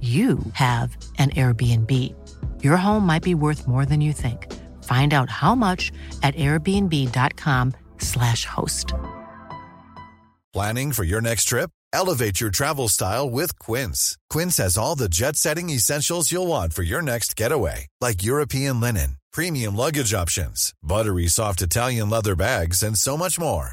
you have an Airbnb. Your home might be worth more than you think. Find out how much at airbnb.com/slash host. Planning for your next trip? Elevate your travel style with Quince. Quince has all the jet setting essentials you'll want for your next getaway, like European linen, premium luggage options, buttery soft Italian leather bags, and so much more.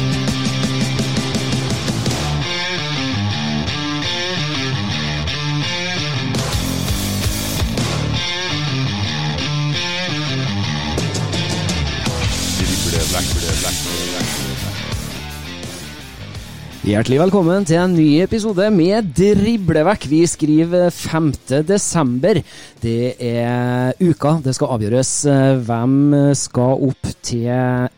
Hjertelig velkommen til en ny episode med Driblevekk. Vi skriver 5. desember. Det er uka det skal avgjøres eh, hvem skal opp til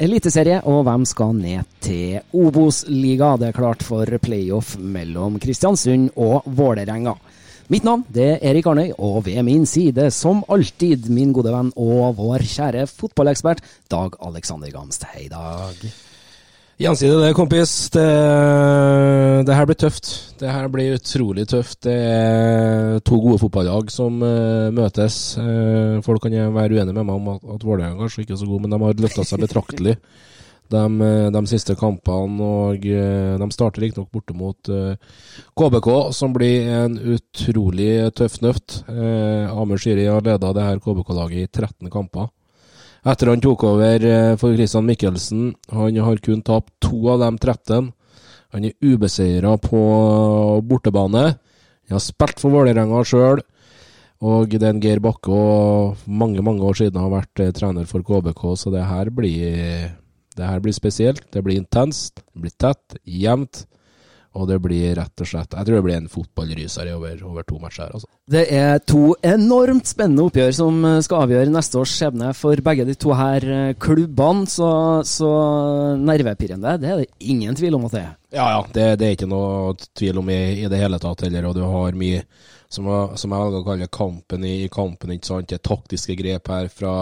Eliteserie, og hvem skal ned til Obos-liga. Det er klart for playoff mellom Kristiansund og Vålerenga. Mitt navn det er Erik Arnøy, og ved min side, som alltid, min gode venn og vår kjære fotballekspert Dag Alexander Gamst. Hei, Dag. Gjensidig det, kompis. Det, det her blir tøft. Det her blir utrolig tøft. Det er to gode fotballag som uh, møtes. Uh, folk kan være uenige med meg om at, at Vålerenga kanskje ikke er så god, men de har løfta seg betraktelig de, eh, de siste kampene. Og uh, de starter riktignok borte mot KBK, som blir en utrolig tøff nøft. Amer Shiri har leda det her KBK-laget i 13 kamper. Etter han tok over eh, for Christian Mikkelsen, han har kun tapt to av de 13. Han er ubeseira på bortebane. Han har spilt for Vålerenga sjøl. Og det er en Geir Bakke og mange mange år siden har vært eh, trener for KBK, så det her blir det her blir spesielt. Det blir intenst, det blir tett, jevnt. Og det blir rett og slett Jeg tror det blir en fotballryser over, over to matcher. Altså. Det er to enormt spennende oppgjør som skal avgjøre neste års skjebne for begge de to her eh, klubbene. Så, så nervepirrende, det er det ingen tvil om at det er. Ja, ja. Det, det er ikke noe tvil om i, i det hele tatt heller. Og du har mye, som, som jeg velger å kalle kampen i, i kampen, ikke sant. Det er taktiske grep her fra,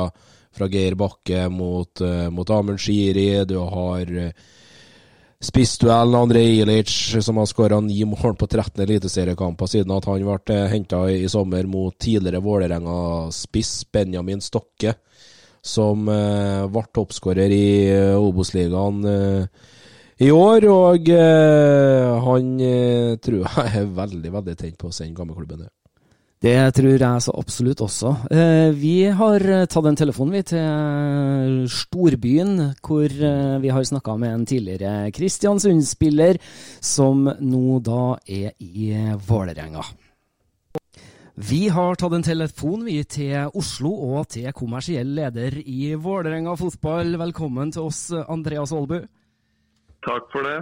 fra Geir Bakke mot, uh, mot Amund Shiri. Du har spissduellen André Ilic, som har skåra ni mål på 13 eliteseriekamper siden at han ble henta i, sommer mot tidligere Vålerenga-spiss Benjamin Stokke, som uh, ble toppskårer i uh, Obos-ligaen eh, i år. Og eh, han eh, tror jeg er veldig veldig tent på å sende gamleklubben ned. Det tror jeg så absolutt også. Eh, vi har eh, tatt en telefon vi til storbyen, hvor eh, vi har snakka med en tidligere Kristiansund-spiller, som nå da er i eh, Vålerenga. Vi har tatt en telefon vi til Oslo og til kommersiell leder i Vålerenga fotball. Velkommen til oss, Andreas Aalbu. Takk for det.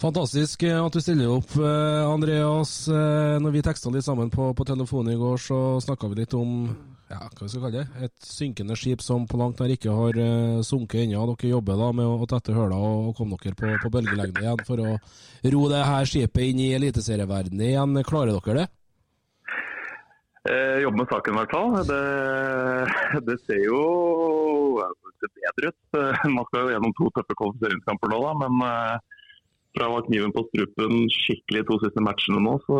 Fantastisk eh, at du stiller opp, eh, Andreas. Eh, Når vi teksta litt sammen på, på telefonen i går, så snakka vi litt om ja, hva vi skal kalle det, et synkende skip som på langt nær ikke har sunket ennå. Dere jobber da med å, tette høla og, komme dere på, på bølgelengde igjen for å ro det her skipet inn i eliteserieverdenen igjen. Klarer dere det? Eh, jobber med saken i hvert fall. Det, det ser jo bedre ut. Man skal jo gjennom to tøffe kvalifiseringskamper nå, da, men fra å ha kniven på strupen skikkelig to siste matchene nå, så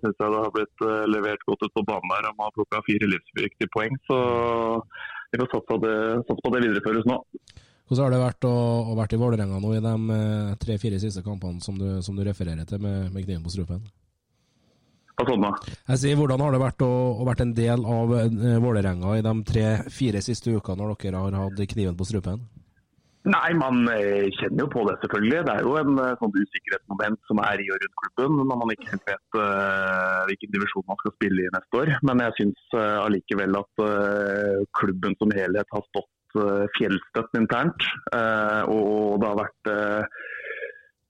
syns jeg det har blitt eh, levert godt ut på banen og Man har plukka fire livsviktige poeng. Så vi får satse på det, satse på det videreføres nå. Hvordan har det vært å, å vært i Vålerenga nå i de eh, tre-fire siste kampene som du, som du refererer til med, med kniven på strupen? Hva? Jeg sier, Hvordan har det vært å, å vært en del av eh, Vålerenga i de tre-fire siste ukene når dere har hatt kniven på strupen? Nei, man eh, kjenner jo på det selvfølgelig. Det er jo en eh, sånn usikkerhetsmoment som er i og rundt klubben når man ikke helt vet uh, hvilken divisjon man skal spille i neste år. Men jeg syns allikevel at uh, klubben som helhet har stått fjellstøtt internt. Eh, og det har vært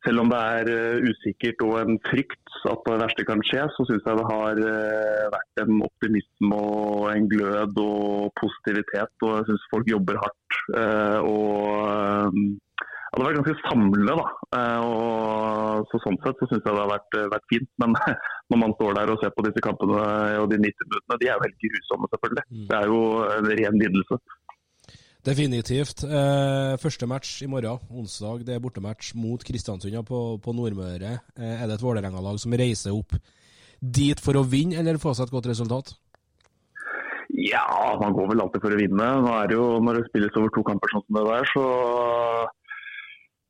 selv om det er usikkert og en frykt at det verste kan skje, så syns jeg det har eh, vært en optimisme og en glød og positivitet. Og jeg syns folk jobber hardt. eh, og eh, ja, Det har vært ganske samlende. da. Og så Sånn sett så syns jeg det har vært, vært fint. Men når man står der og ser på disse kampene og de 90 minuttene, de er jo helt grusomme, selvfølgelig. Det er jo en ren lidelse. Definitivt. Eh, første match i morgen, onsdag, det er bortematch mot Kristiansund på, på Nordmøre. Eh, er det et Vålerenga-lag som reiser opp dit for å vinne, eller få seg et godt resultat? Ja, man går vel alltid for å vinne. Nå er det jo, Når det spilles over to kamper sånn som det der, så,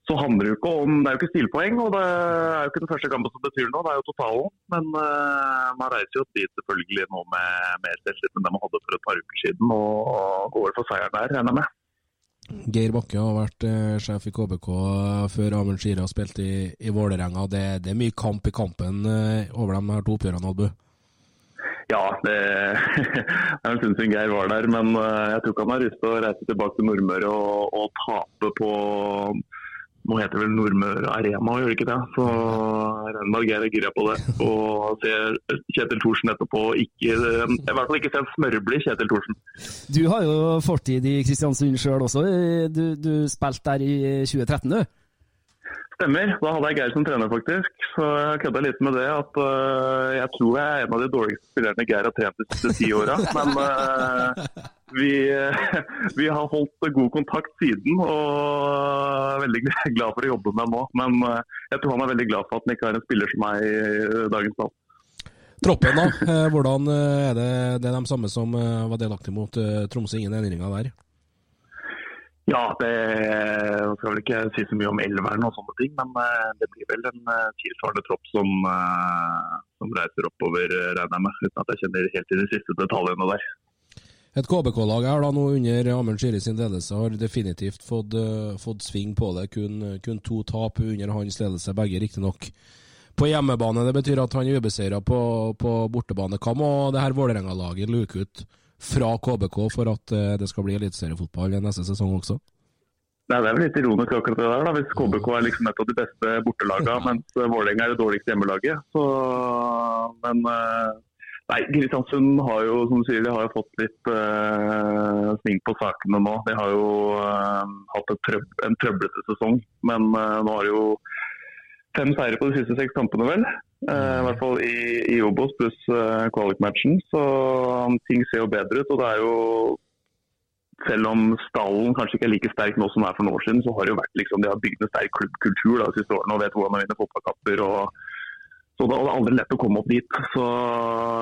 så handler det jo ikke om Det er jo ikke stilpoeng, og det er jo ikke den første kampen som betyr noe, det er jo totalen. Men uh, man reiser jo dit selvfølgelig nå med mer selvtillit enn det man hadde for et par uker siden, og, og går for seieren der, regner jeg med. Geir Bakke har vært eh, sjef i KBK før Amund Shira har spilt i, i Vålerenga. Det, det er mye kamp i kampen eh, over de her to oppgjørene, Albu. Ja, det er en stund siden Geir var der, men eh, jeg tror ikke han har lyst til å reise tilbake til Nordmøre og, og tape på nå heter det vel Nordmøre Arena, gjør det ikke det? Så jeg Geir er gira på det. Og ser Kjetil Thorsen etterpå. Ikke, I hvert fall ikke sett smørblid Kjetil Thorsen. Du har jo fortid i Kristiansund sjøl også. Du, du spilte der i 2013, du? Stemmer. Da hadde jeg Geir som trener, faktisk. Så jeg kødda litt med det at uh, jeg tror jeg er en av de dårligste spillerne Geir har trent de siste ti åra. Men uh, vi, vi, har holdt god kontakt siden og er veldig glad for å jobbe med nå. Men uh, jeg tror han er veldig glad for at han ikke har en spiller som meg i dagens dag. Troppen, da. Hvordan er det, det er de samme som var delaktige mot Tromsø? Ingen endringer der? Ja, det skal vel ikke si så mye om elveren og sånne ting, men det blir vel en tilsvarende tropp som, som reiser oppover, regner jeg med. Uten at jeg kjenner helt til de siste detaljene der. Et KBK-lag her da nå under Amund Skiri sin ledelse har definitivt fått, fått sving på det. Kun, kun, to tap under hans ledelse, begge riktignok på hjemmebane. Det betyr at han er ubeseira på, på, bortebane. Hva må det her Vålerenga-laget luke ut fra KBK for at uh, det skal bli eliteseriefotball neste sesong også? Nei, Det er vel litt ironisk akkurat det der, da, hvis KBK er liksom et av de beste bortelagene, mens Vålerenga er det dårligste hjemmelaget. Så, men uh, Nei, Kristiansund har jo som du sier, de har jo fått litt uh, sving på sakene nå. De har jo uh, hatt trøb en trøblete sesong, men uh, nå har de jo fem seire på de siste seks kampene, vel. I hvert fall i, i Obos pluss kvalik-matchen. Så um, ting ser jo bedre ut. og det er jo selv om stallen kanskje ikke er like sterk nå som den er for noen år siden, så har det jo vært liksom, de har bygd en sterk klubbkultur de siste årene og vet hvordan de vinner fotballkamper. og så det er aldri lett å komme opp dit. Så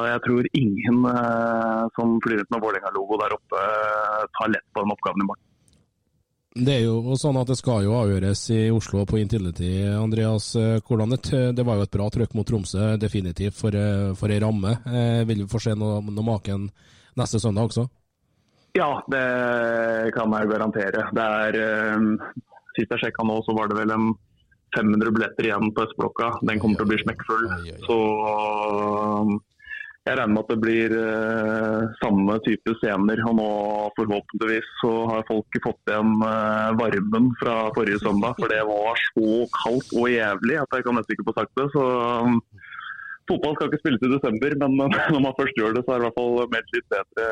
jeg tror ingen eh, som flyr ut med Vålerenga-logo der oppe, tar lett på den oppgaven i morgen. Det er jo sånn at det skal jo avgjøres i Oslo på Intility, Andreas. Hvordan det, det var jo et bra trøkk mot Tromsø, definitivt, for, for ei ramme. Eh, vil vi få se noe, noe maken neste søndag også? Ja, det kan jeg garantere. Det er, eh, Sist jeg sjekka nå, så var det vel en 500 billetter igjen på Østblokka. Den kommer til å bli smekkfull. Så jeg regner med at det blir eh, samme type scener. Og nå forhåpentligvis så har folk fått igjen eh, varmen fra forrige søndag. For det var så kaldt og jævlig at jeg kan nesten ikke få sagt det. Så um, fotball skal ikke spilles i desember, men når man først gjør det, så er det i hvert fall meldt litt bedre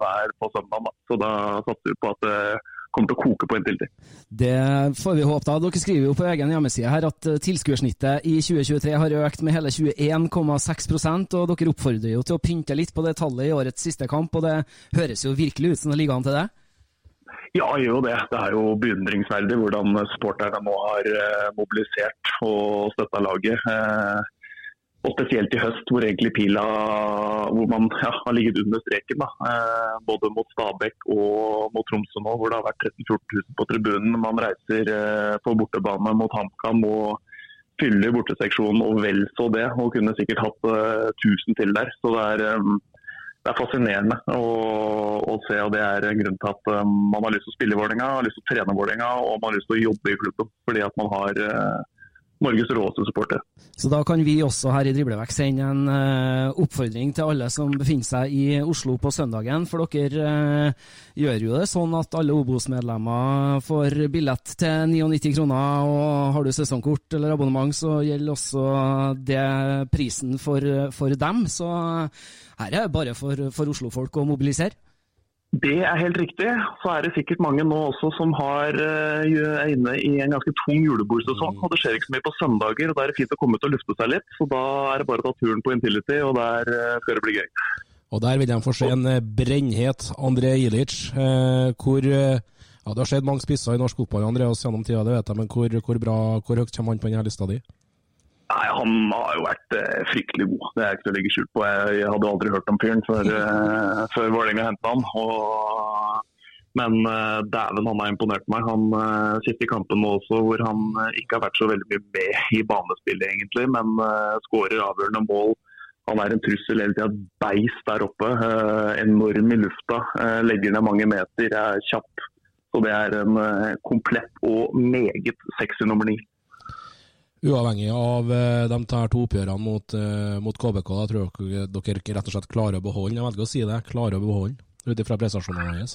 vær på søndag. Så da satser vi på at det kommer til å koke på tid. Det får vi håpe. da. Dere skriver jo på egen hjemmeside her at tilskuersnittet i 2023 har økt med hele 21,6 og dere oppfordrer jo til å pynte litt på det tallet i årets siste kamp, og det høres jo virkelig ut som det ligger an til det? Ja, gjør jo det. Det er jo beundringsverdig hvordan supporterne nå har eh, mobilisert og støtta laget. Eh, og spesielt i høst, hvor egentlig pila hvor man ja, har ligget under streken. Eh, både mot Stabæk og mot Tromsø nå, hvor det har vært 13 000-14 000 på tribunen. Man reiser på bortebane mot HamKam og fyller borteseksjonen og vel så det. Og kunne sikkert hatt 1000 til der. Så det er det er fascinerende å, å, se. og Det er grunnen til at um, man har lyst til å spille i Vålerenga, har lyst til å trene Vålerenga og man har lyst til å jobbe i klubben. Fordi at man har uh, Norges råeste supporter. Så da kan vi også her i Driblevekk sende en uh, oppfordring til alle som befinner seg i Oslo på søndagen. For dere uh, gjør jo det sånn at alle Obos-medlemmer får billett til 99 kroner. Og har du sesongkort eller abonnement, så gjelder også det prisen for, for dem. Så her er det bare for, for Oslo-folk å mobilisere. Det er helt riktig. Så er det sikkert mange nå også som har, eh, er inne i en ganske tung julebordsesong. Mm. og Det skjer ikke så mye på søndager. og Da er det fint å komme ut og lufte seg litt. så Da er det bare å ta turen på Intility, og der eh, skal det bli gøy. Og Der vil de få se en eh, brennhet André Ilic. Eh, hvor ja, Det har skjedd mange spisser i norsk fotball Andreas, gjennom tida, det vet jeg, men hvor, hvor, bra, hvor høyt kommer han på denne lista di? Nei, Han har jo vært eh, fryktelig god, det er ikke til å legge skjul på. Jeg, jeg, hadde aldri hørt om fyren før, eh, før Vålerenga henta han. Og, men eh, dæven, han har imponert meg. Han eh, Siste kampen nå også, hvor han eh, ikke har vært så veldig mye med i banespillet, egentlig, men eh, skårer avgjørende mål. Han er en trussel hele tida. Beist der oppe. Eh, enorm i lufta. Eh, legger ned mange meter. Er kjapp. Så det er en komplett og meget sexy nummer ni. Uavhengig av de tar to oppgjørene mot, uh, mot, KBK, da tror dere dere rett og slett klarer å beholde Jeg velger å si det, klarer å beholde ut ifra prestasjonene deres?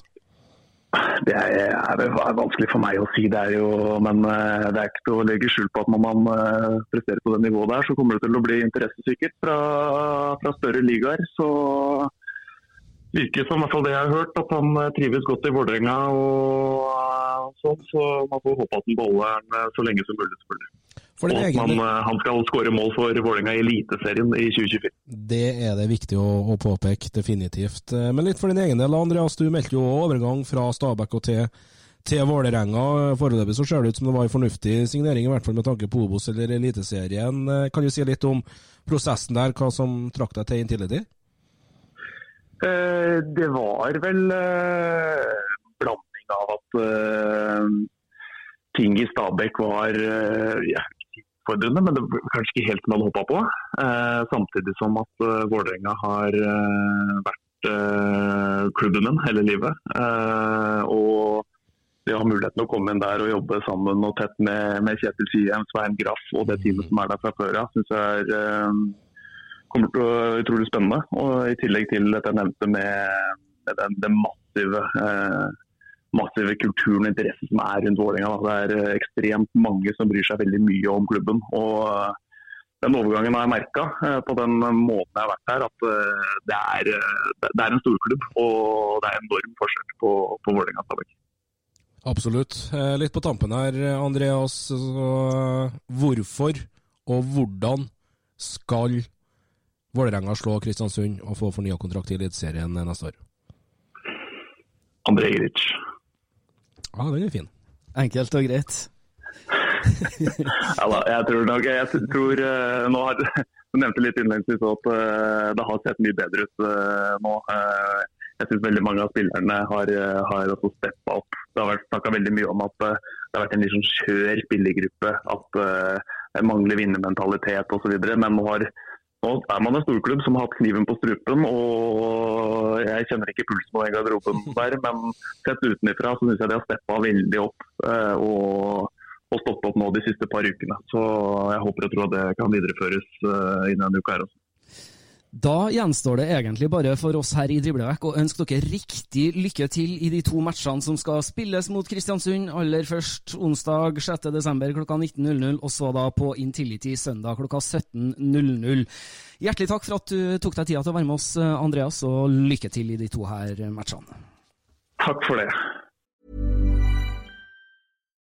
Det er, er, vanskelig for meg å si, det er jo, men uh, det er ikke til å legge skjul på at når man presterer på det nivået der, så kommer det til å bli interesse sikkert fra, fra større ligaer. Så virker som, hvert fall det jeg har hørt, at han trives godt i Vålerenga. og sånn, Så man får håpe at han beholder den så lenge som mulig. selvfølgelig. Og at man, eh, han skal skåre mål for Vålerenga i Eliteserien i 2024. Det er det viktig å, å, påpeke, definitivt. Eh, men litt for din egen del, Andreas. Du meldte jo overgang fra Stabæk og til, til Vålerenga. Foreløpig så ser det ut som det var en fornuftig signering, i hvert fall med tanke på Obos eller Eliteserien. Eh, kan du si litt om prosessen der, hva som trakk deg til Intility? Det var vel blanding av at ting i Stabæk var ja, utfordrende, men det var kanskje ikke helt man hadde håpa på. Eh, samtidig som at uh, Vålerenga har uh, vært uh, klubben min hele livet. Uh, og det å ha muligheten å komme inn der og jobbe sammen og tett med, med Kjetil Siem, Svein Graff og det teamet som er der fra før av, syns jeg er, kommer til å være utrolig spennende. Og I tillegg til dette jeg nevnte med, med den, den massive massive kulturen og interessen som er rundt Vålerenga. Det er eh, ekstremt mange som bryr seg veldig mye om klubben. og eh, den overgangen har jeg merka eh, på den måten jeg har vært her, at det er, det er en storklubb. Og det er enorm forskjell på, på Vålerenga Stabæk. Absolutt. Litt på tampen her, Andreas. Hvorfor og hvordan skal Vålerenga slå Kristiansund og få fornya kontrakt i Eliteserien neste år? André Ilic. Ja, den er fin. Enkelt og greit. ja da, jeg tror nok jeg tror, uh, nå har, Du nevnte litt innledningsvis at uh, det har sett mye bedre ut uh, nå. jeg syns veldig mange av spillerne har, har også steppa opp. Det har vært snakka veldig mye om at det har vært en litt sånn skjør spillergruppe. At det mangler vinnermentalitet osv. Men nå har nå er man en storklubb som har hatt kniven på strupen. og Jeg kjenner ikke pulsen på den garderoben der, men sett utenfra så syns jeg de har steppa veldig opp. Eh, og, og stoppet opp nå de siste par ukene. Så jeg håper og tror at det kan videreføres eh, innen en uke her også. Da gjenstår det egentlig bare for oss her i Driblevekk å ønske dere riktig lykke til i de to matchene som skal spilles mot Kristiansund. Aller først onsdag 6.12. klokka 19.00, og så da på Intility søndag klokka 17.00. Hjertelig takk for at du tok deg tida til å være med oss, Andreas, og lykke til i de to her matchene. Takk for det.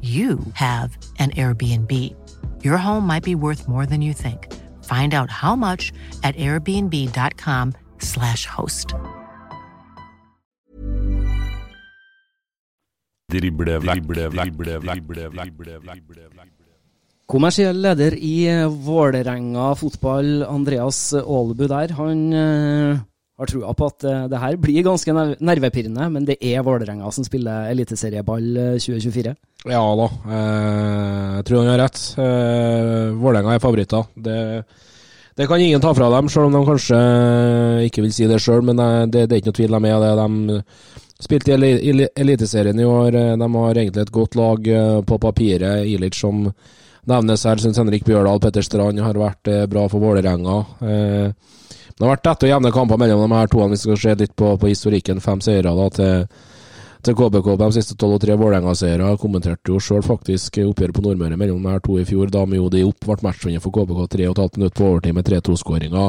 you have an Airbnb. Your home might be worth more than you think. Find out how much at airbnb.com/slash host. Kommersiell leder i Vålerenga fotball, Andreas Aalbu der, han eh, har trua på at eh, det her blir ganske nervepirrende, men det er Vålerenga som spiller eliteserieball eh, 2024. Ja da, eh, jeg tror han har rett. Eh, Vålerenga er favoritter. Det, det kan ingen ta fra dem, selv om de kanskje ikke vil si det sjøl. Men eh, det, det er ikke noe tvil, er det. De spilte i eli- eli- Eliteserien i år. eh, De har egentlig et godt lag eh, på papiret. Ilic som nevnes her, syns Henrik Bjørdal, Petter Strand har vært eh, bra for Vålerenga. Eh, det har vært tette og jevne kamper mellom de her to. Hvis vi skal se litt på, på historikken, fem seire da til til KBK på de siste tolv og tre Vålerenga-seire. Kommenterte jo sjøl faktisk oppgjøret på Nordmøre mellom de her to i fjor, da med de opp ble matchvinner for KBK 3,5 minutter på overtid med 3-2-skåringa.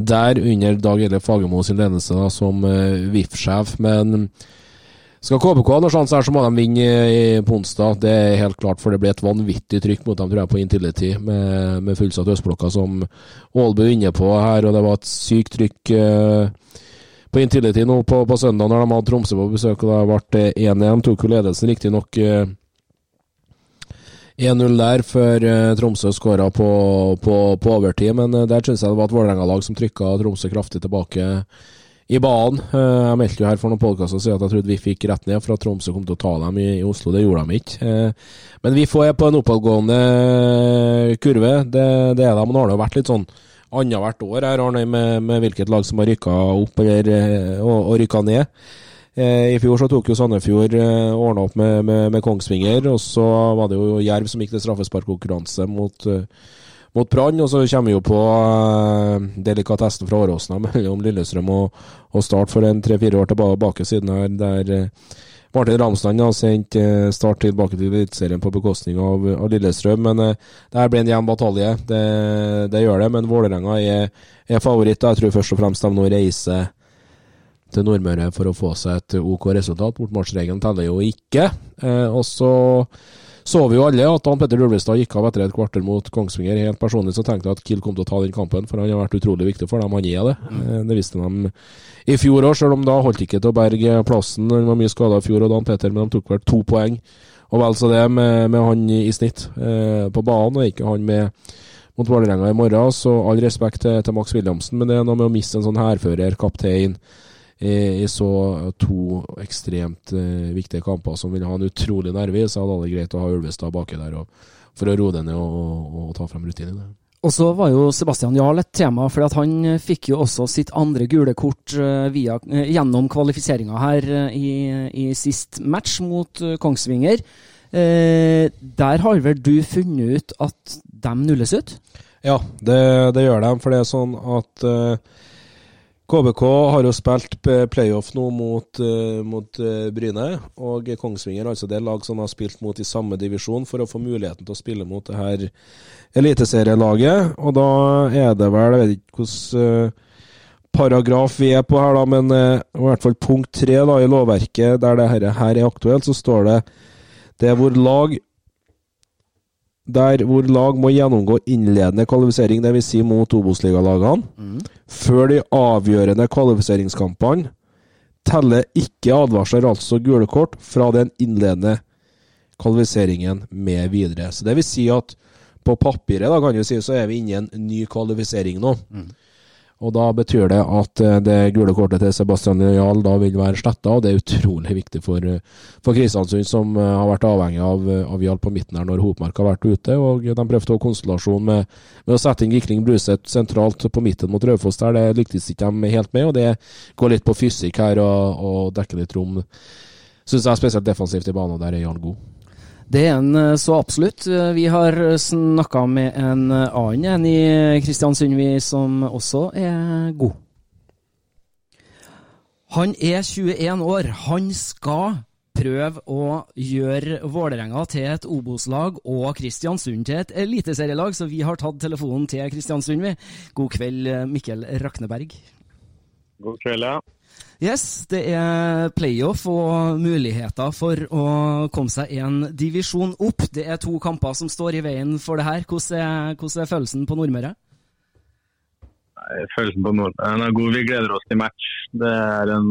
Der under Dag Eilif Fagermo sin ledelse da, som uh, VIF-sjef. Men skal KBK ha noen sjanse her, så må de vinne i- på onsdag. Det er helt klart, for det blir et vanvittig trykk mot dem, tror jeg, på Intility, med, med fullsatt Østblokka, som Aalbu er inne på her. Og det var et sykt trykk. eh, på Intility nå på, på søndag når de hadde Tromsø på besøk, og det ble 1-1. Tok jo ledelsen riktignok eh, 1-0 der, før eh, Tromsø skåra på, på, på overtid. Men eh, der syns jeg det var et Vålerenga-lag som trykka Tromsø kraftig tilbake i banen. Eh, jeg meldte jo her for noen podkaster siden at jeg trodde vi fikk rett ned for at Tromsø kom til å ta dem i, Oslo. Det gjorde de ikke. Eh, men vi får er på en oppadgående kurve. Det, det er de. Nå har det jo vært litt sånn annethvert år her, Arne, med, med hvilket lag som har rykka opp eller, eh, og, og rykka ned. Eh, I fjor så tok jo Sandefjord eh, ordna opp med, med, med Kongsvinger, og så var det jo Jerv som gikk til straffesparkkonkurranse mot, eh, mot Brann. Og så kommer vi jo på eh, delikatessen fra Åråsna mellom Lillestrøm og, og Start for en tre-fire år tilbake siden her, der eh, Martin Ramsland har sendt eh, Start tilbake til Eliteserien på bekostning av, av Lillestrøm. Men det her blir en jevn batalje, det, det gjør det. Men Vålerenga er, er favoritt. Jeg tror først og fremst de nå reiser til Nordmøre for å få seg et OK resultat. Bortmarsregelen teller jo ikke. Eh, og så så vi jo alle at Dan Petter Ulvestad gikk av etter et kvarter mot Kongsvinger. Helt personlig så tenkte jeg at Kiel kom til å ta den kampen, for han har vært utrolig viktig for dem. Han er det. Mm. Det visste de i fjor òg, selv om da holdt ikke til å berge plassen. Han var mye skada i fjor, og Dan Petter, men de tok vel to poeng. Og vel så det med, med han i, i snitt eh, på banen, og ikke han med mot Vålerenga i morgen. Så all respekt til, til Max Williamsen, men det er noe med å miste en sånn hærfører, kaptein, i, i så to ekstremt eh, viktige kamper som vil ha en utrolig nerve i, så hadde det greit å ha Ulvestad baki der og, for å roe det ned og, og, og ta frem rutinene. Og så var jo Sebastian Jarl et tema, for han eh, fikk jo også sitt andre gule kort eh, via, eh, gjennom kvalifiseringa her eh, i, i sist match mot eh, Kongsvinger. Eh, der har vel du funnet ut at de nulles ut? Ja, det, det gjør de, for det er sånn at eh, KBK har jo spilt playoff nå mot, eh, mot eh, Bryne, og Kongsvinger altså det lag som har spilt mot i samme divisjon for å få muligheten til å spille mot det her eliteserielaget. Og da er det vel, jeg vet ikke hvordan eh, paragraf vi er på her, da, men i hvert fall punkt tre i lovverket der det her, er aktuelt, så står det det hvor lag der hvor lag må gjennomgå innledende kvalifisering, dvs. Si mot Obos-ligalagene, Mm. før de avgjørende kvalifiseringskampene, teller ikke advarsler, altså gule kort, fra den innledende kvalifiseringen med videre. Så det vil si at på papiret da kan du si, så er vi inne i en ny kvalifisering nå. Og da betyr det at eh, det gule kortet til Sebastian Jarl da vil være sletta, og det er utrolig viktig for, eh, for Kristiansund, som eh, har vært avhengig av, av Jarl på midten her når Hopmark har vært ute. og De prøvde å konstellasjon med, med å sette inn Gikling Bruseth sentralt på midten mot Raufoss der. Det lyktes ikke de helt med, og det går litt på fysikk her og, og dekker litt rom. Syns jeg er spesielt defensivt i banen, der er Jarl god. Det er en eh, så absolutt. Eh, Vi har snakka med en eh, annen enn i Kristiansund, vi, som også er god. Han er 21 år. Han skal prøve å gjøre Vålerenga til et Obos-lag og Kristiansund til et eliteserielag, så vi har tatt telefonen til Kristiansund, vi. God kveld, eh, Mikkel Rakneberg. God kveld, ja. Yes, det er playoff og muligheter for å komme seg en divisjon opp. Det er to kamper som står i veien for det her. Hvordan er, hvordan er følelsen på Nordmøre? Følelsen på Nordmøre er god. Vi gleder oss til match. Det er en,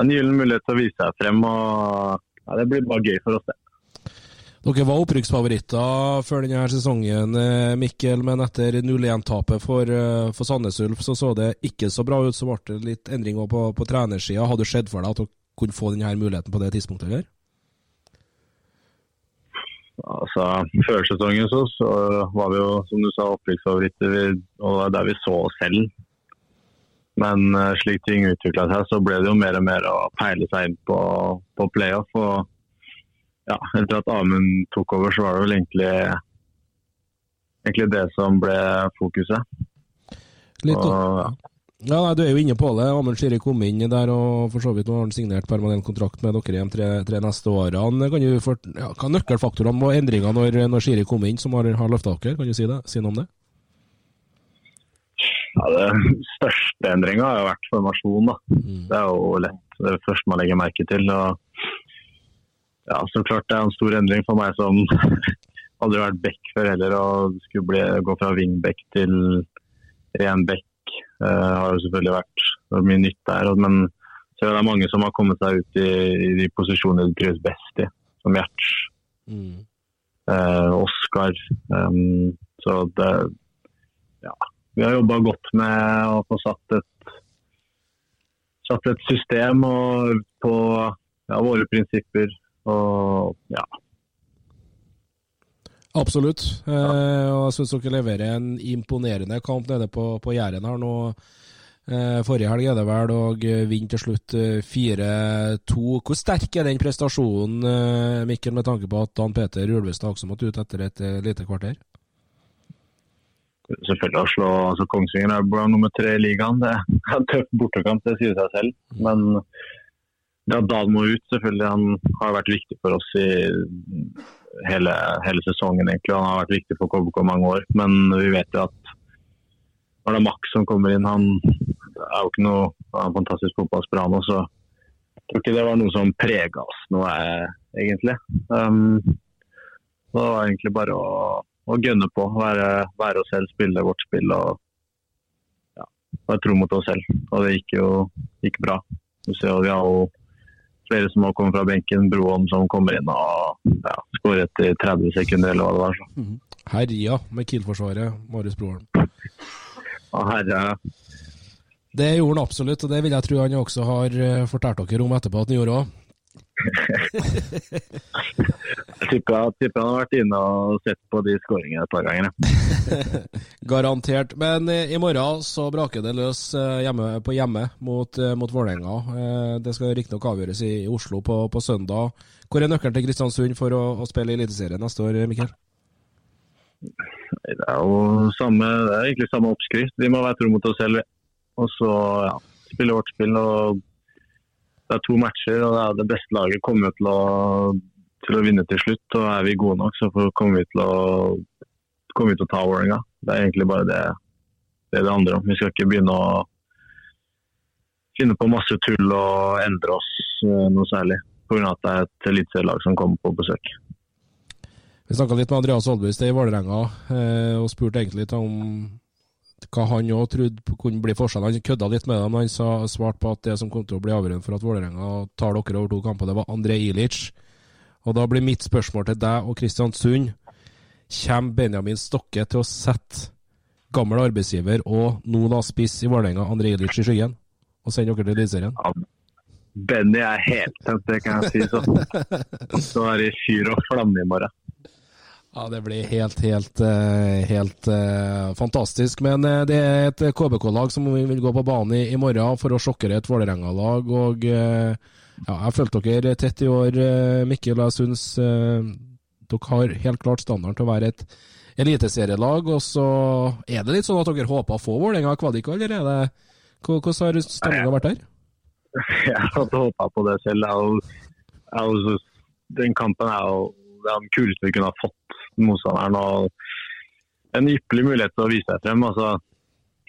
en gyllen mulighet til å vise seg frem. og ja, Det blir bare gøy for oss, det. Dere var opprykksfavoritter før denne sesongen, eh, Mikkel, men etter 0-1-tapet for, eh, for Sandnes Ulf så så det ikke så bra ut. Så ble det litt endringer på, på trenersida. Hadde det skjedd for deg at dere kunne få denne muligheten på det tidspunktet? eller? Altså, Før sesongen så, så var vi jo, som du sa, opprykksfavoritter, og det er der vi så oss selv. Men eh, slik ting utvikla seg, så ble det jo mer og mer å peile seg inn på, på playoff. og ja, Etter at Amund tok over, så var det vel egentlig, egentlig det som ble fokuset. Litt, Og, ja. ja, nei, Du er jo inne på det. Amund Shiri kom inn der, og for så vidt nå har han signert permanent kontrakt med dere de tre, tre neste årene. Kan du for, ja, Hva nøkkelfaktorene og endringer når, når Shiri kom inn, som har, har løfta dere? Kan du si, det? si noe om det? Ja, det største endringa har jo vært formasjon. da. Det er jo lett. Det første man legger merke til. og ja, så klart Det er en stor endring for meg som aldri vært back før heller. og Skulle bli, gå fra wingback til ren back Uh, har jo selvfølgelig vært mye nytt der. Men så er det mange som har kommet seg ut i, i de posisjonene de trives best i. Som Gjerts, Uh, Oskar. Um, så det Ja. Vi har jobba godt med å få satt et, satt et system og på ja, våre prinsipper. Og ja, Absolutt. Eh, og jeg syns dere leverer en imponerende kamp nede på, på Jæren her nå. Eh, forrige helg er det vel, og eh, vinner til slutt eh, 4-2. Hvor sterk er den prestasjonen, eh, Mikkel, med tanke på at Dan Peter Ulvestad også måtte ut etter et eh, lite kvarter? selvfølgelig å slå altså Kongsvinger er nummer tre i ligaen. Det er en tøff bortekamp, det sier seg selv. Men at Dan må ut, selvfølgelig. Han har vært viktig for oss i hele, hele sesongen, egentlig. Han har vært viktig for KBK mange år. Men vi vet jo at når det er Max som kommer inn, han er jo ikke noe er en fantastisk fotballspiller, han også. Jeg tror ikke det var noe som prega oss noe, egentlig. Um, det var egentlig bare å, å gønne på. Være, være oss selv, spille vårt spill og ja, være tro mot oss selv. Og det gikk jo gikk bra. Du ser jo, Vi har jo flere som har kommet fra benken. Broholm som kommer inn og ja, skårer etter 30 sekunder, eller hva det var. Så. Herja med Kiel-forsvaret, Marius Broholm. Ja, herja. Det gjorde han absolutt, og det vil jeg tro han også har eh, fortalt dere om etterpå at han gjorde òg. tipper, han har vært inne og sett på de skåringene et par ganger. Garantert. Men eh, i morgen så braker det løs eh, hjemme, på hjemme mot, eh, mot Vålerenga. Det skal riktignok avgjøres i Oslo på, på søndag. Hvor er nøkkelen til Kristiansund for å, å spille i Eliteserien neste år, Mikkel? Det er jo samme, det er egentlig samme oppskrift. Vi må være tro mot oss selv. Og så ja, spille vårt spill. og Det er to matcher, og det, er det beste laget kommer til å, til å vinne til slutt. og Er vi gode nok, så kommer vi til å, kommer vi til å ta Vålerenga. Det er egentlig bare det det, er det handler om. Vi skal ikke begynne å finne på masse tull og endre oss eh, noe særlig. Pga. at det er et eliteserielag som kommer på besøk. Vi snakka litt med Andreas Aalbust i Vålerenga, eh, og spurte egentlig litt om hva han òg trodde kunne bli forskjellen. Han kødda litt med det, men han svarte på at det som kom til å bli avgjørende for at Vålerenga tar dere over to kamper, det var André Ilic. Og da blir mitt spørsmål til deg og Kristiansund Kommer Benjamin Stokke til å sette gammel arbeidsgiver og nå da spiss i Vålerenga, André Ilic, i skyggen? Og sende dere til Eliteserien? Ja, Benny er helt tent, det kan jeg si. Så, så er det fyr og flamme i morgen. Ja, Det blir helt, helt, eh, helt uh, fantastisk. Men uh, det er et KBK-lag som vil gå på banen i, i morgen for å sjokkere et Vålerenga-lag. og uh, ja, Jeg fulgt dere tett i år, Mikkel. og Jeg syns dere har helt klart standarden til å være et eliteserielag. Og så er det litt sånn at dere håper å få Vålerenga kvalik, eller er Hvordan har stemninga vært der? Jeg hadde håpa på det selv. Jeg, jeg, den kampen er jo den kuleste vi kunne ha fått motstanderen. og En ypperlig mulighet til å vise seg frem. altså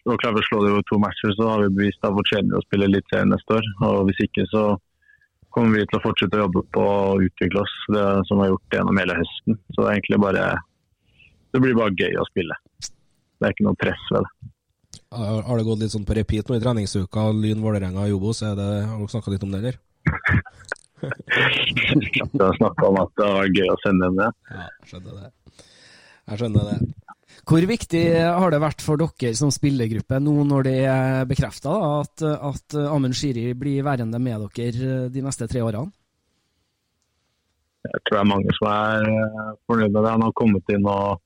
klarer vi å slå det to matcher, så har vi bevist at vi fortjener å spille litt serien neste år. og Hvis ikke, så kommer vi til å fortsette å jobbe på å utvikle oss, det som vi har gjort gjennom hele høsten. Så det er egentlig bare Det blir bare gøy å spille. Det er ikke noe press ved det. Har det gått litt sånn på repeat nå i treningsuka, Lyn, Vålerenga og Jobos Har dere snakka litt om det, eller? Vi har snakka om at det var gøy å sende dem ned. Ja, skjønner det. Jeg skjønner det. Hvor viktig har det vært for dere som spillergruppe nå når det er bekrefta at, at Amund Shiri blir værende med dere de neste tre årene? Jeg tror det er mange som er eh, fornøyd med det. Han har kommet inn og,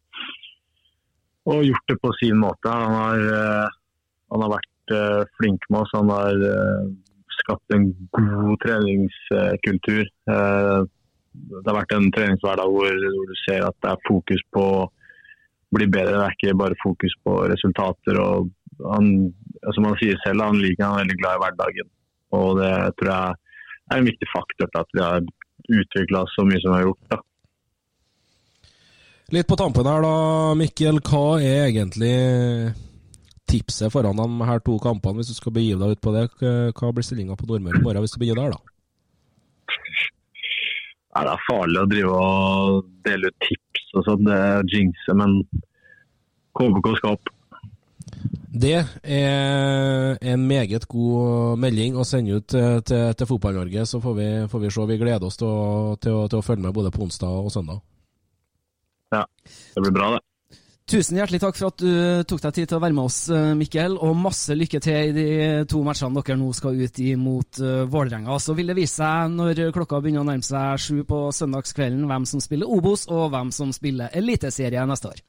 og gjort det på sin måte. Han har, eh, han har vært eh, flink med oss. Han har skapt en god treningskultur. Det har vært en treningshverdag hvor, hvor, du ser at det er fokus på bli bedre. Det er ikke bare fokus på resultater. og han, Som han sier selv, han liker han er veldig glad i hverdagen. Og Det tror jeg er en viktig faktor til at vi har utvikla så mye som vi har gjort. da. Litt på tampen her da, Mikkel. Hva er egentlig tipset foran de her to kampene, hvis du skal begive deg ut på det? Hva blir stillinga på Nordmøre i morgen hvis du begynner der, da? Ja, det er farlig å drive og dele ut tips og sånn, det er jinxe, men KBK skal opp. Det er en meget god melding å sende ut til, til Fotball-Norge. Så får vi, får vi, se. Vi gleder oss til å, til, å, til å, følge med både på onsdag og søndag. Ja, det blir bra, det. Tusen hjertelig takk for at du tok deg tid til å være med oss, eh, Mikkel. Og masse lykke til i de to matchene dere nå skal ut i mot uh, Vålerenga. Så vil det vise seg når klokka begynner å nærme seg sju på søndagskvelden, hvem som spiller Obos, og hvem som spiller Eliteserie neste år.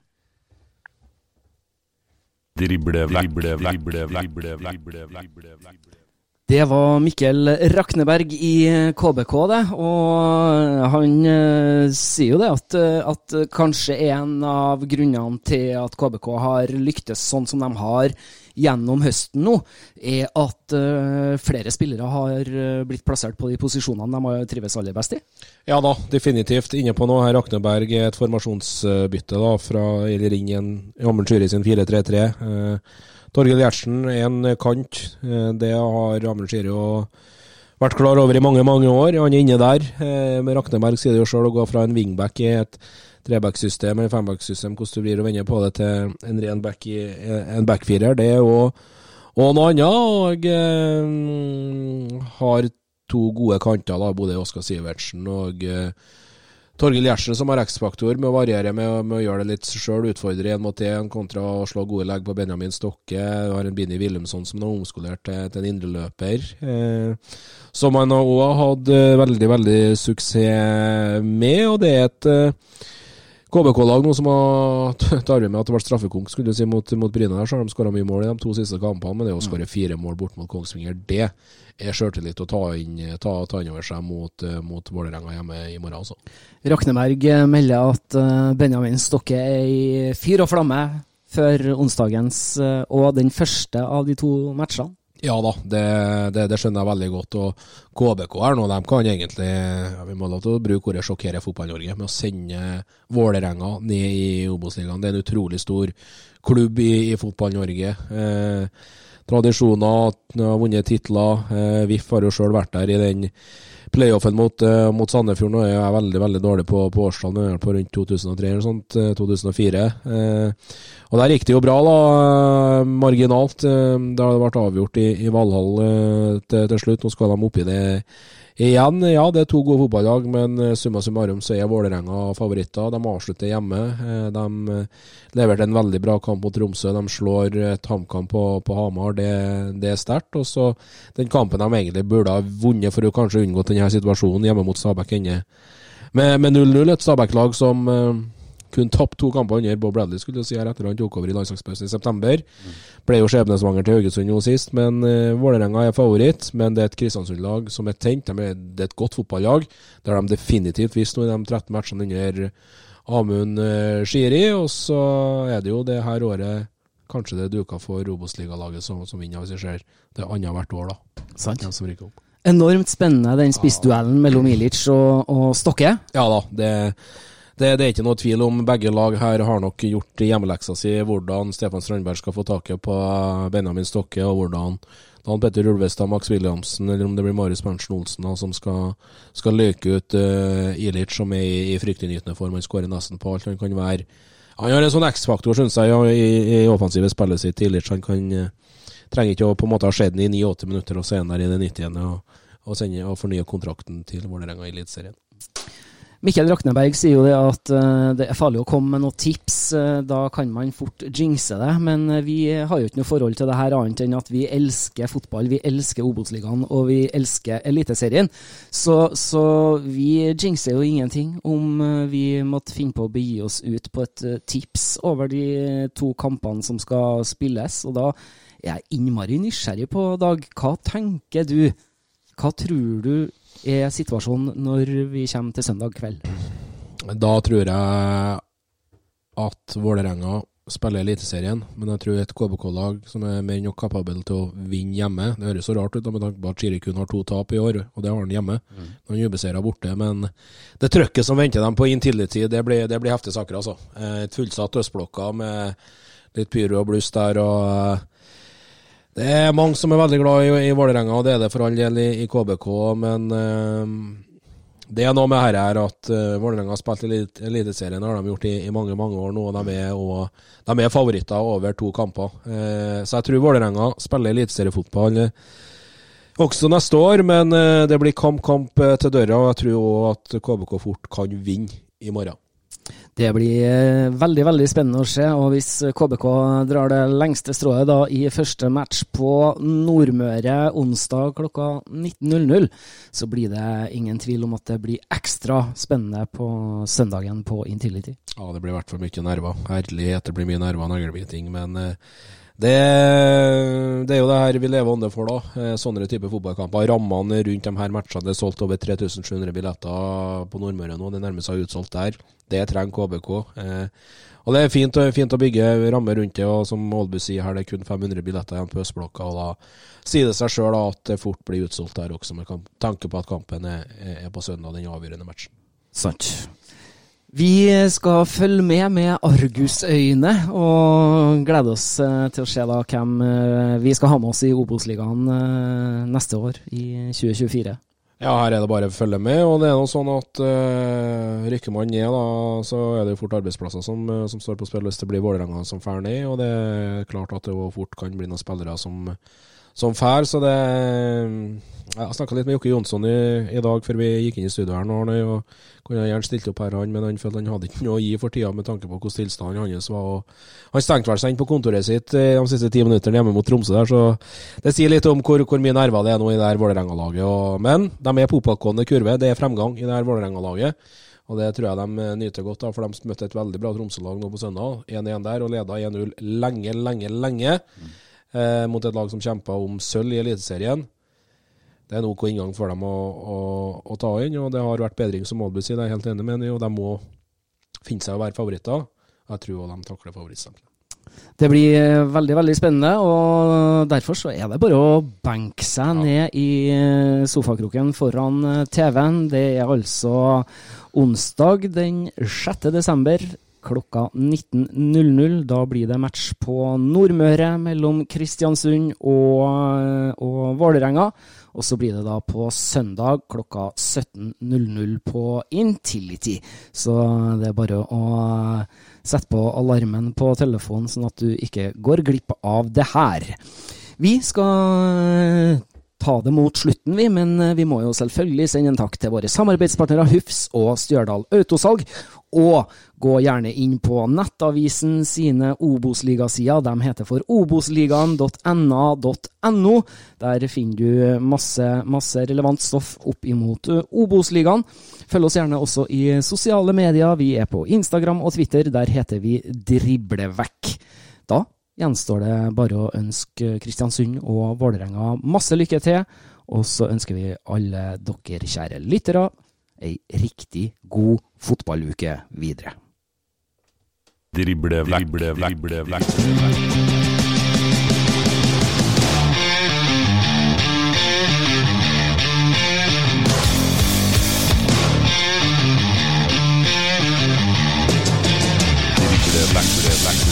Drible, drible, drible, drible, drible, drible, det var Mikkel Rakneberg i KBK, det. Og han uh, sier jo det at, at, kanskje en av grunnene til at KBK har lyktes sånn som de har gjennom høsten nå, er at uh, flere spillere har blitt plassert på de posisjonene de har trives aller best i? Ja da, definitivt. Inne på noe her. Rakneberg er et formasjonsbytte da, fra eller inn i en Jammen Sjuri sin 4-3-3. Uh, Torgill Gjertsen er en kant. Eh, det har Amund jo vært klar over i mange, mange år. Han er inne der. Eh, Rakneberg sier det jo sjøl å gå fra en wingback i et trebacksystem eller fembacksystem, hvordan du blir å vende på det til en ren back i en backfirer. Det er jo og noe annet. Og eh, har to gode kanter, da, både Oskar Sivertsen og eh, Torgill Gjertsen som har X-faktor med å variere med, med, å gjøre det litt sjøl, utfordre én mot én kontra å slå gode legg på Benjamin Stokke. Du har en Bini Wilhelmsson som er omskolert til, til en indreløper. Eh, som han òg har hatt eh, veldig, veldig suksess med. Og det er et eh, KBK-lag nå som har tar med at det ble straffekonk skulle du si, mot, mot Bryne. der, så har de skåra mye mål i de to siste kampene, men det å skåre fire mål bort mot Kongsvinger, det er sjøltillit å ta inn, ta, ta inn over seg mot, mot Vålerenga hjemme i morgen. også. Rakneberg melder at eh, Benjamin Stokke er i fyr og flamme før onsdagens eh, og den første av de to matchene. Ja da, det, det, det, skjønner jeg veldig godt. Og KBK er nå, de kan egentlig ja, Vi må lov til å bruke ordet 'sjokkere Fotball-Norge' med å sende Vålerenga ned i Obos-ligaen. Det er en utrolig stor klubb i, i Fotball-Norge. Eh, tradisjoner, vunnet titler. Eh, VIF har jo sjøl vært der i den playoffen mot, uh, mot Sandefjord. Nå er jeg veldig veldig dårlig på, på årstall, på rundt 2003 eller sånt. Uh, 2004. Uh, og der gikk det jo bra, da. Marginalt. det ble avgjort i, i Valhall til, til, slutt. Nå skal de oppi det Igjen, ja, det er to gode fotballag, men eh, summa summarum så er Vålerenga favoritter. De avslutter hjemme. Eh, de eh, leverte en veldig bra kamp mot Tromsø. De slår et HamKam på, på, Hamar. Det, det er sterkt. Og så den kampen de egentlig burde ha vunnet for å kanskje unngått denne situasjonen hjemme mot Stabæk ender med 0-0. Et Stabæk-lag som kun tapt to kamper under Bob Bradley, skulle du si, her etter han tok over i landslagspausen i september. Mm. Ble jo skjebnesvanger til Haugesund nå sist, men uh, Vålerenga er favoritt. Men det er et Kristiansund-lag som er tent. De er, det er et godt fotballag. Det har de definitivt vist nå i de 13 matchene under Amund uh, Shiri. Og så er det jo det her året kanskje det er duka for Obos-ligalaget som, som vinner, hvis vi ser det annethvert år, da. Sant. som rykker opp. Enormt spennende den spissduellen mellom Ilic og, og Stokke. Ja da. det det, det, er ikke noe tvil om begge lag her har nok gjort hjemmeleksa si, hvordan Stefan Strandberg skal få taket på Benjamin Stokke, og hvordan Dan Petter Ulvestad, Max Williamsen, eller om det blir Marius Berntsen Olsen som skal, skal løke ut uh, Ilic, som er i, i fryktinngytende form. Han skårer nesten på alt. Han kan være Han har en sånn X-faktor, syns jeg, i, i offensive spillet sitt. Ilic han kan uh, trenger ikke å på en måte ha skjedd den i 89 minutter, og er der i det 90. og, og, sende, og fornye kontrakten til Vålerenga i Eliteserien. Mikkel Rakneberg sier jo det at uh, det er farlig å komme med noen tips. Uh, da kan man fort jinxe det. Men uh, vi har jo ikke noe forhold til det her annet enn at vi elsker fotball. Vi elsker Obos-ligaen og vi elsker Eliteserien. Så, så, vi jinxer jo ingenting om vi måtte finne på å begi oss ut på et tips over de to kampene som skal spilles. Og da er jeg innmari nysgjerrig på, Dag. Hva tenker du? Hva tror du er situasjonen når vi kommer til søndag kveld? Da tror jeg at Vålerenga spiller Eliteserien, men jeg tror et KBK-lag som er mer enn nok kapabel til å vinne hjemme Det høres så rart ut med tanke på at Chiri kun har to tap i år, og det har han hjemme. Mm. Han er borte, men det trøkket som venter dem på Intility, det blir, det blir heftige saker, altså. Eh, et fullsatt Østblokka med litt pyro og bluss der, og det er mange som er veldig glad i, i Vålerenga, og det er det for all del i, i KBK. Men uh, det er noe med her, her at uh, Vålerenga har spilt Eliteserien, det har de gjort i, i, mange mange år nå. og De er, og, de er favoritter over to kamper. Uh, så jeg tror Vålerenga spiller eliteseriefotball også neste år, men det blir kamp-kamp til døra. og Jeg tror òg at KBK fort kan vinne i morgen. Det blir eh, veldig veldig spennende å se. og Hvis KBK drar det lengste strået da i første match på Nordmøre onsdag klokka 19.00, så blir det ingen tvil om at det blir ekstra spennende på søndagen på Intility. Ja, det blir i hvert fall mye nerver. Herlighet, det blir mye nerver og naglbiting. Men eh, det, det, er jo det her vi lever ånde for, da. Eh, sånne type fotballkamper. Rammene rundt de her matchene. Det er solgt over 3700 billetter på Nordmøre nå. Det nærmer seg utsolgt der. Det trenger KBK. Eh, og det er fint, fint, å bygge rammer rundt det. Og som Aalbu sier her, det er kun 500 billetter igjen på Østblokka. Og da sier det seg sjøl at det fort blir utsolgt der også, med tanke på at kampen er, er på søndag, den avgjørende matchen. Sant. Vi skal følge med med argusøyne og glede oss eh, til å se da hvem eh, vi skal ha med oss i Obos-ligaen eh, neste år, i 2024. Ja, her er det bare å følge med. og det er noe sånn at uh, Rykker man ned, da, så er det jo fort arbeidsplasser som, som står på spill hvis det blir Vålerenga som drar ned. Og det er klart at det jo fort kan bli noen spillere som som fær, så det Jeg snakka litt med Jokke Jonsson i, i, dag før vi gikk inn i studio her. nå, og Kunne gjerne stilt opp her, han, men han følte han hadde ikke noe å gi for tida med tanke på hvordan tilstanden hans var. og Han stengte vel seg inn på kontoret sitt eh, de siste ti minuttene hjemme mot Tromsø. der, så Det sier litt om hvor, hvor mye nerver det er nå i det her Vålerenga-laget. Men de er på oppadgående kurve. Det er fremgang i det her Vålerenga-laget. Og det tror jeg de eh, nyter godt av, for de møtte et veldig bra Tromsø-lag nå på søndag. 1-1 der, og leda 1-0 lenge, lenge, lenge. Mm eh, mot et lag som kjemper om sølv i Eliteserien. Det er nok inngang for dem å, å, å, ta inn, og det har vært bedring, som Aalbu sier. Det er jeg helt enig med og de må finne seg å være favoritter. Jeg tror også de takler favorittstempelet. Det blir eh, veldig veldig spennende, og derfor så er det bare å benke seg ja. ned i eh, sofakroken foran eh, TV-en. Det er altså onsdag den 6. desember klokka 19.00. Da blir det match på Nordmøre mellom Kristiansund og, og Vålerenga. Og så blir det da på søndag klokka 17.00 på Intility. Så det er bare å sette på alarmen på telefonen, sånn at du ikke går glipp av det her. Vi skal ta det mot slutten, vi, men vi må jo selvfølgelig sende en takk til våre samarbeidspartnere Hufs og Stjørdal Autosalg. Og gå gjerne inn på Nettavisen sine Obos-ligasider. De heter for obosligaen.na.no. Der finner du masse, masse relevant stoff opp imot Obos-ligaen. Følg oss gjerne også i sosiale medier. Vi er på Instagram og Twitter. Der heter vi Driblevekk. Da gjenstår det bare å ønske Kristiansund og Vålerenga masse lykke til. Og så ønsker vi alle dere kjære lyttere ei riktig god fotballuke videre. Drible vekk, drible vekk, drible vekk. Drible vekk, drible vekk.